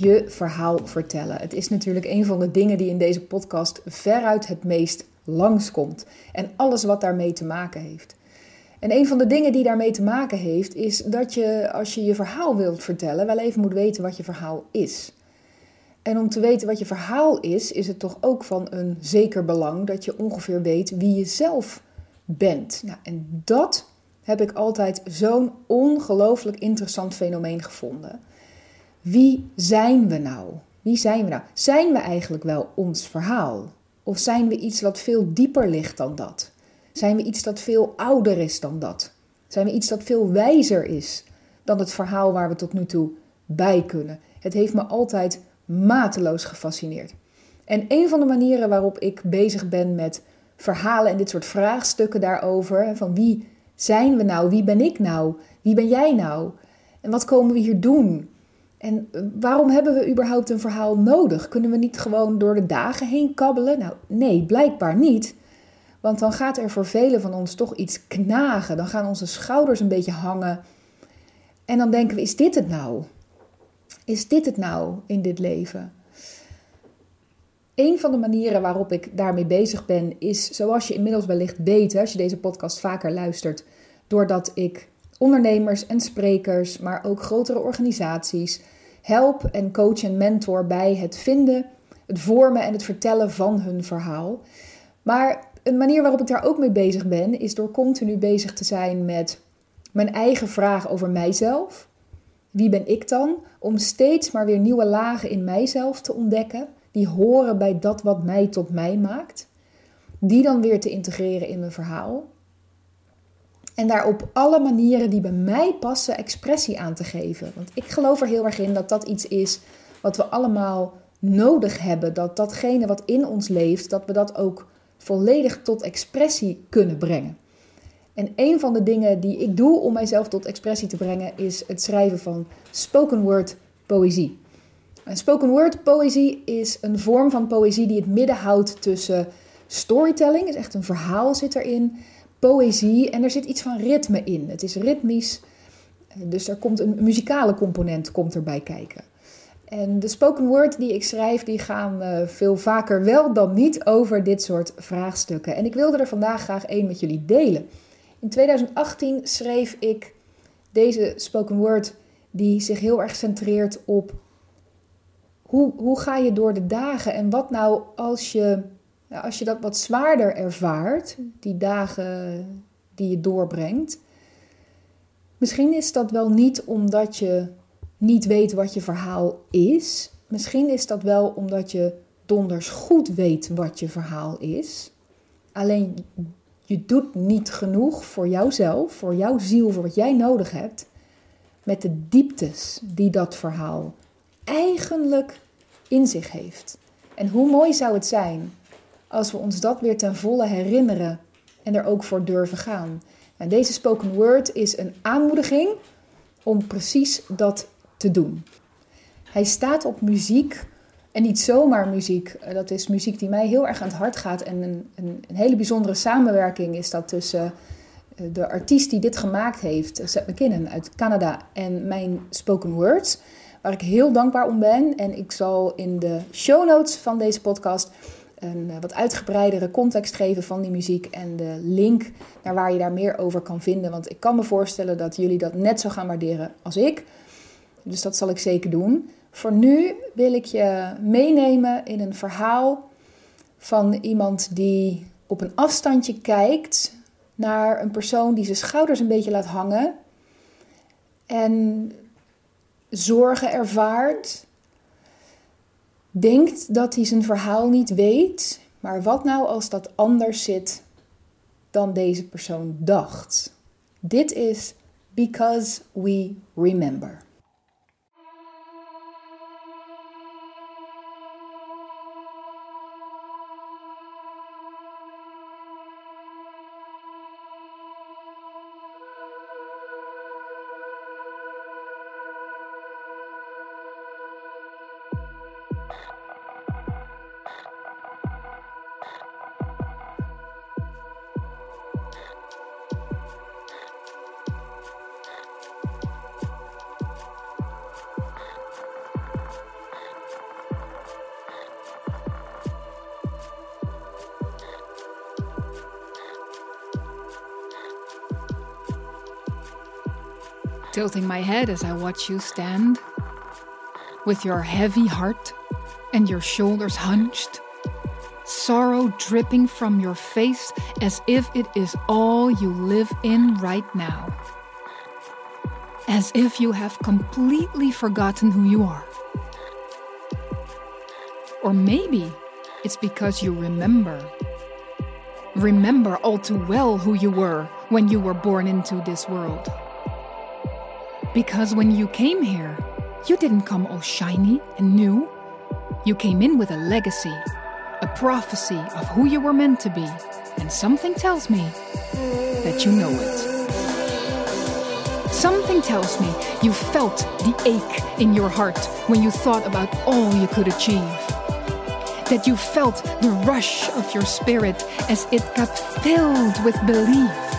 je verhaal vertellen. Het is natuurlijk een van de dingen die in deze podcast veruit het meest langskomt. En alles wat daarmee te maken heeft. En een van de dingen die daarmee te maken heeft, is dat je als je je verhaal wilt vertellen, wel even moet weten wat je verhaal is. En om te weten wat je verhaal is, is het toch ook van een zeker belang dat je ongeveer weet wie je zelf bent. Nou, en dat heb ik altijd zo'n ongelooflijk interessant fenomeen gevonden. Wie zijn we nou? Wie zijn we nou? Zijn we eigenlijk wel ons verhaal? Of zijn we iets wat veel dieper ligt dan dat? Zijn we iets dat veel ouder is dan dat? Zijn we iets dat veel wijzer is dan het verhaal waar we tot nu toe bij kunnen? Het heeft me altijd mateloos gefascineerd. En een van de manieren waarop ik bezig ben met verhalen en dit soort vraagstukken daarover, van wie zijn we nou, wie ben ik nou, wie ben jij nou en wat komen we hier doen? En eh, waarom hebben we überhaupt een verhaal nodig? Kunnen we niet gewoon door de dagen heen kabbelen? Nou, nee, blijkbaar niet. Want dan gaat er voor velen van ons toch iets knagen. Dan gaan onze schouders een beetje hangen. En dan denken we: is dit het nou? Is dit het nou in dit leven? Een van de manieren waarop ik daarmee bezig ben, is zoals je inmiddels wellicht weet, als je deze podcast vaker luistert, doordat ik ondernemers en sprekers, maar ook grotere organisaties help en coach en mentor bij het vinden, het vormen en het vertellen van hun verhaal. Maar een manier waarop ik daar ook mee bezig ben, is door continu bezig te zijn met mijn eigen vraag over mijzelf. Wie ben ik dan? Om steeds maar weer nieuwe lagen in mijzelf te ontdekken, die horen bij dat wat mij tot mij maakt. Die dan weer te integreren in mijn verhaal. En daar op alle manieren die bij mij passen expressie aan te geven. Want ik geloof er heel erg in dat dat iets is wat we allemaal nodig hebben. Dat datgene wat in ons leeft, dat we dat ook volledig tot expressie kunnen brengen. En een van de dingen die ik doe om mijzelf tot expressie te brengen is het schrijven van spoken word poëzie. En spoken word poëzie is een vorm van poëzie die het midden houdt tussen storytelling, is echt een verhaal zit erin, poëzie en er zit iets van ritme in. Het is ritmisch, dus er komt een muzikale component komt erbij kijken. En de spoken word die ik schrijf, die gaan uh, veel vaker wel dan niet over dit soort vraagstukken. En ik wilde er vandaag graag één met jullie delen. In 2018 schreef ik deze spoken word die zich heel erg centreert op hoe, hoe ga je door de dagen en wat nou als je, als je dat wat zwaarder ervaart, die dagen die je doorbrengt. Misschien is dat wel niet omdat je niet weet wat je verhaal is. Misschien is dat wel omdat je donders goed weet wat je verhaal is. Alleen je doet niet genoeg voor jouzelf, voor jouw ziel, voor wat jij nodig hebt. Met de dieptes die dat verhaal eigenlijk in zich heeft. En hoe mooi zou het zijn als we ons dat weer ten volle herinneren en er ook voor durven gaan. En deze spoken word is een aanmoediging om precies dat te doen. Hij staat op muziek en niet zomaar muziek. Eh, dat is muziek die mij heel erg aan het hart gaat. En een, een, hele bijzondere samenwerking is dat tussen eh, de artiest die dit gemaakt heeft, Seth McKinnon uit Canada, en mijn spoken words. Waar ik heel dankbaar om ben. En ik zal in de show notes van deze podcast een eh, wat uitgebreidere context geven van die muziek en de link naar waar je daar meer over kan vinden. Want ik kan me voorstellen dat jullie dat net zo gaan waarderen als ik. Dus dat zal ik zeker doen. Voor nu wil ik je meenemen in een verhaal van iemand die op een afstandje kijkt naar een persoon die zijn schouders een beetje laat hangen en zorgen ervaart, denkt dat hij zijn verhaal niet weet, maar wat nou als dat anders zit dan deze persoon dacht? Dit is Because We Remember. Tilting my head as I watch you stand, with your heavy heart and your shoulders hunched, sorrow dripping from your face as if it is all you live in right now. As if you have completely forgotten who you are. Or maybe it's because you remember. Remember all too well who you were when you were born into this world. Because when you came here, you didn't come all shiny and new. You came in with a legacy, a prophecy of who you were meant to be, and something tells me that you know it. Something tells me you felt the ache in your heart when you thought about all you could achieve. That you felt the rush of your spirit as it got filled with belief.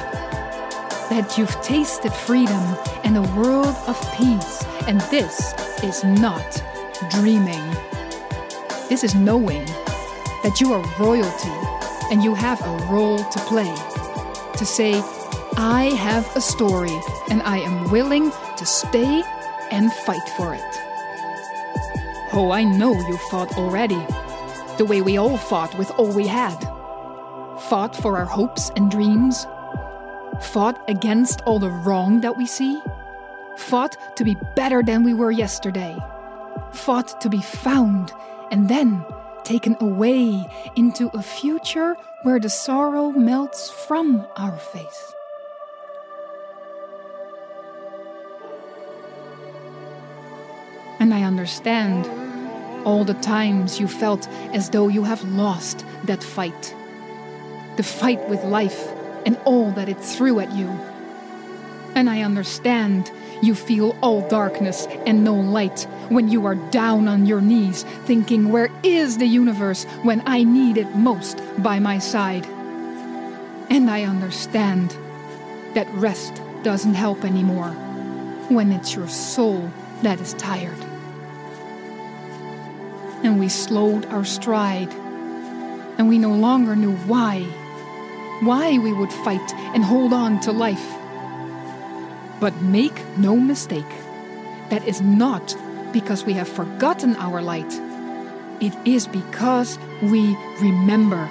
That you've tasted freedom and a world of peace, and this is not dreaming. This is knowing that you are royalty and you have a role to play. To say, I have a story and I am willing to stay and fight for it. Oh, I know you fought already. The way we all fought with all we had. Fought for our hopes and dreams. Fought against all the wrong that we see. Fought to be better than we were yesterday. Fought to be found and then taken away into a future where the sorrow melts from our face. And I understand all the times you felt as though you have lost that fight. The fight with life and all that it threw at you. And I understand you feel all darkness and no light when you are down on your knees, thinking, Where is the universe when I need it most by my side? And I understand that rest doesn't help anymore when it's your soul that is tired. And we slowed our stride, and we no longer knew why. Why we would fight and hold on to life but make no mistake, that is not because we have forgotten our light. It is because we remember.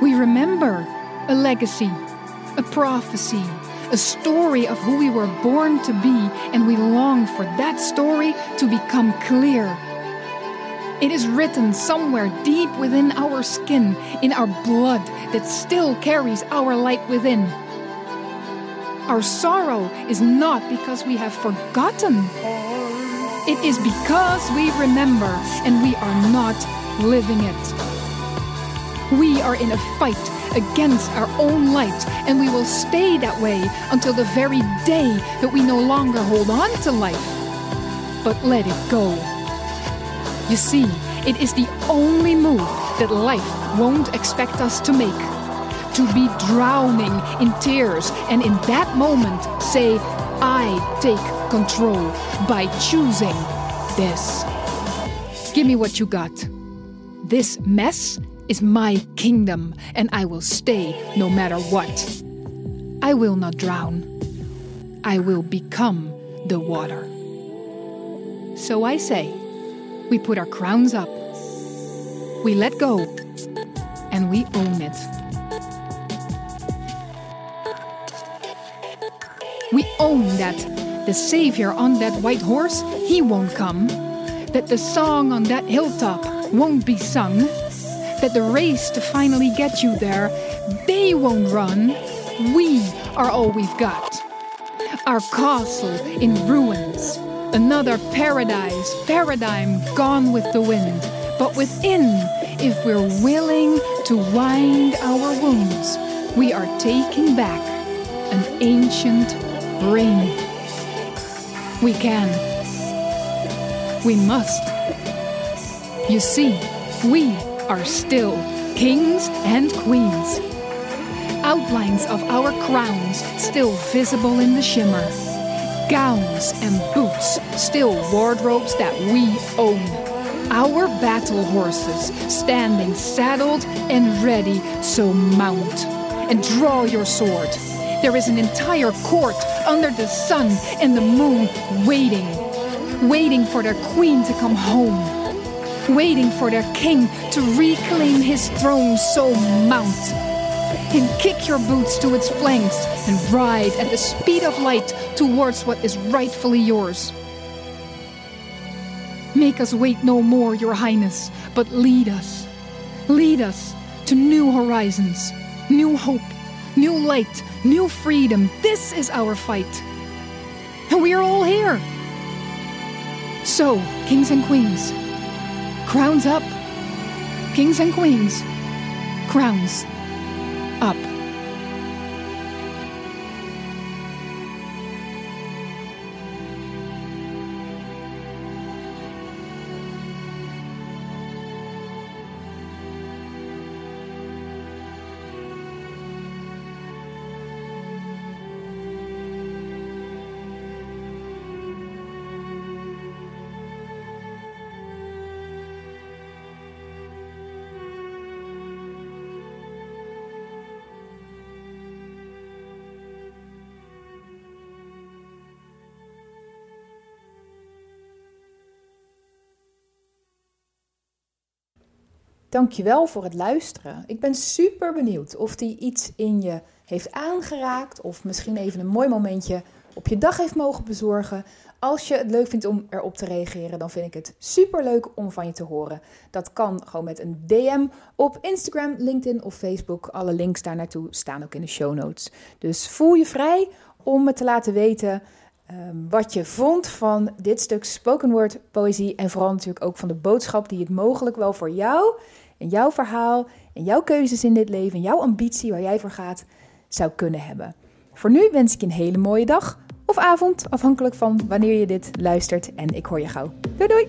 We remember a legacy, a prophecy, a story of who we were born to be, and we long for that story to become clear. It is written somewhere deep within our skin, in our blood that still carries our light within. Our sorrow is not because we have forgotten. It is because we remember and we are not living it. We are in a fight against our own light, and we will stay that way until the very day that we no longer hold on to life, but let it go. You see, it is the only move that life won't expect us to make to be drowning in tears, and in that moment say, I take control by choosing this. Give me what you got. This mess is my kingdom, and I will stay no matter what. I will not drown. I will become the water. So I say, we put our crowns up, we let go, and we own it. We own that the Savior on that white horse, he won't come. That the song on that hilltop won't be sung. That the race to finally get you there, they won't run. We are all we've got. Our castle in ruins. Another paradise, paradigm gone with the wind. But within, if we're willing to wind our wounds, we are taking back an ancient brain. We can. We must. You see, we are still kings and queens. Outlines of our crowns still visible in the shimmer. Gowns and boots, still wardrobes that we own. Our battle horses standing saddled and ready, so mount and draw your sword There is an entire court under the sun and the moon waiting, waiting for their queen to come home, waiting for their king to reclaim his throne. So mount and kick your boots to its flanks and ride at the speed of light towards what is rightfully yours. Make us wait no more, Your Highness, but lead us. Lead us to new horizons, new hope, new light, new freedom. This is our fight. And we are all here. So, kings and queens, crowns up. Kings and queens, crowns up. Dankjewel voor het luisteren. Ik ben super benieuwd of die iets in je heeft aangeraakt of misschien even een mooi momentje op je dag heeft mogen bezorgen. Als je het leuk vindt om erop te reageren, dan vind ik het super leuk om van je te horen. Dat kan gewoon met een DM op Instagram, LinkedIn of Facebook. Alle links daar naartoe staan ook in de show notes. Dus voel je vrij om me te laten weten ehm, wat je vond van dit stuk spoken word poëzie. En vooral natuurlijk ook van de boodschap die het mogelijk wel voor jou en jouw verhaal en jouw keuzes in dit leven, en jouw ambitie waar jij voor gaat, zou kunnen hebben. Voor nu wens ik je een hele mooie dag of avond, afhankelijk van wanneer je dit luistert. En ik hoor je gauw. Doei doei!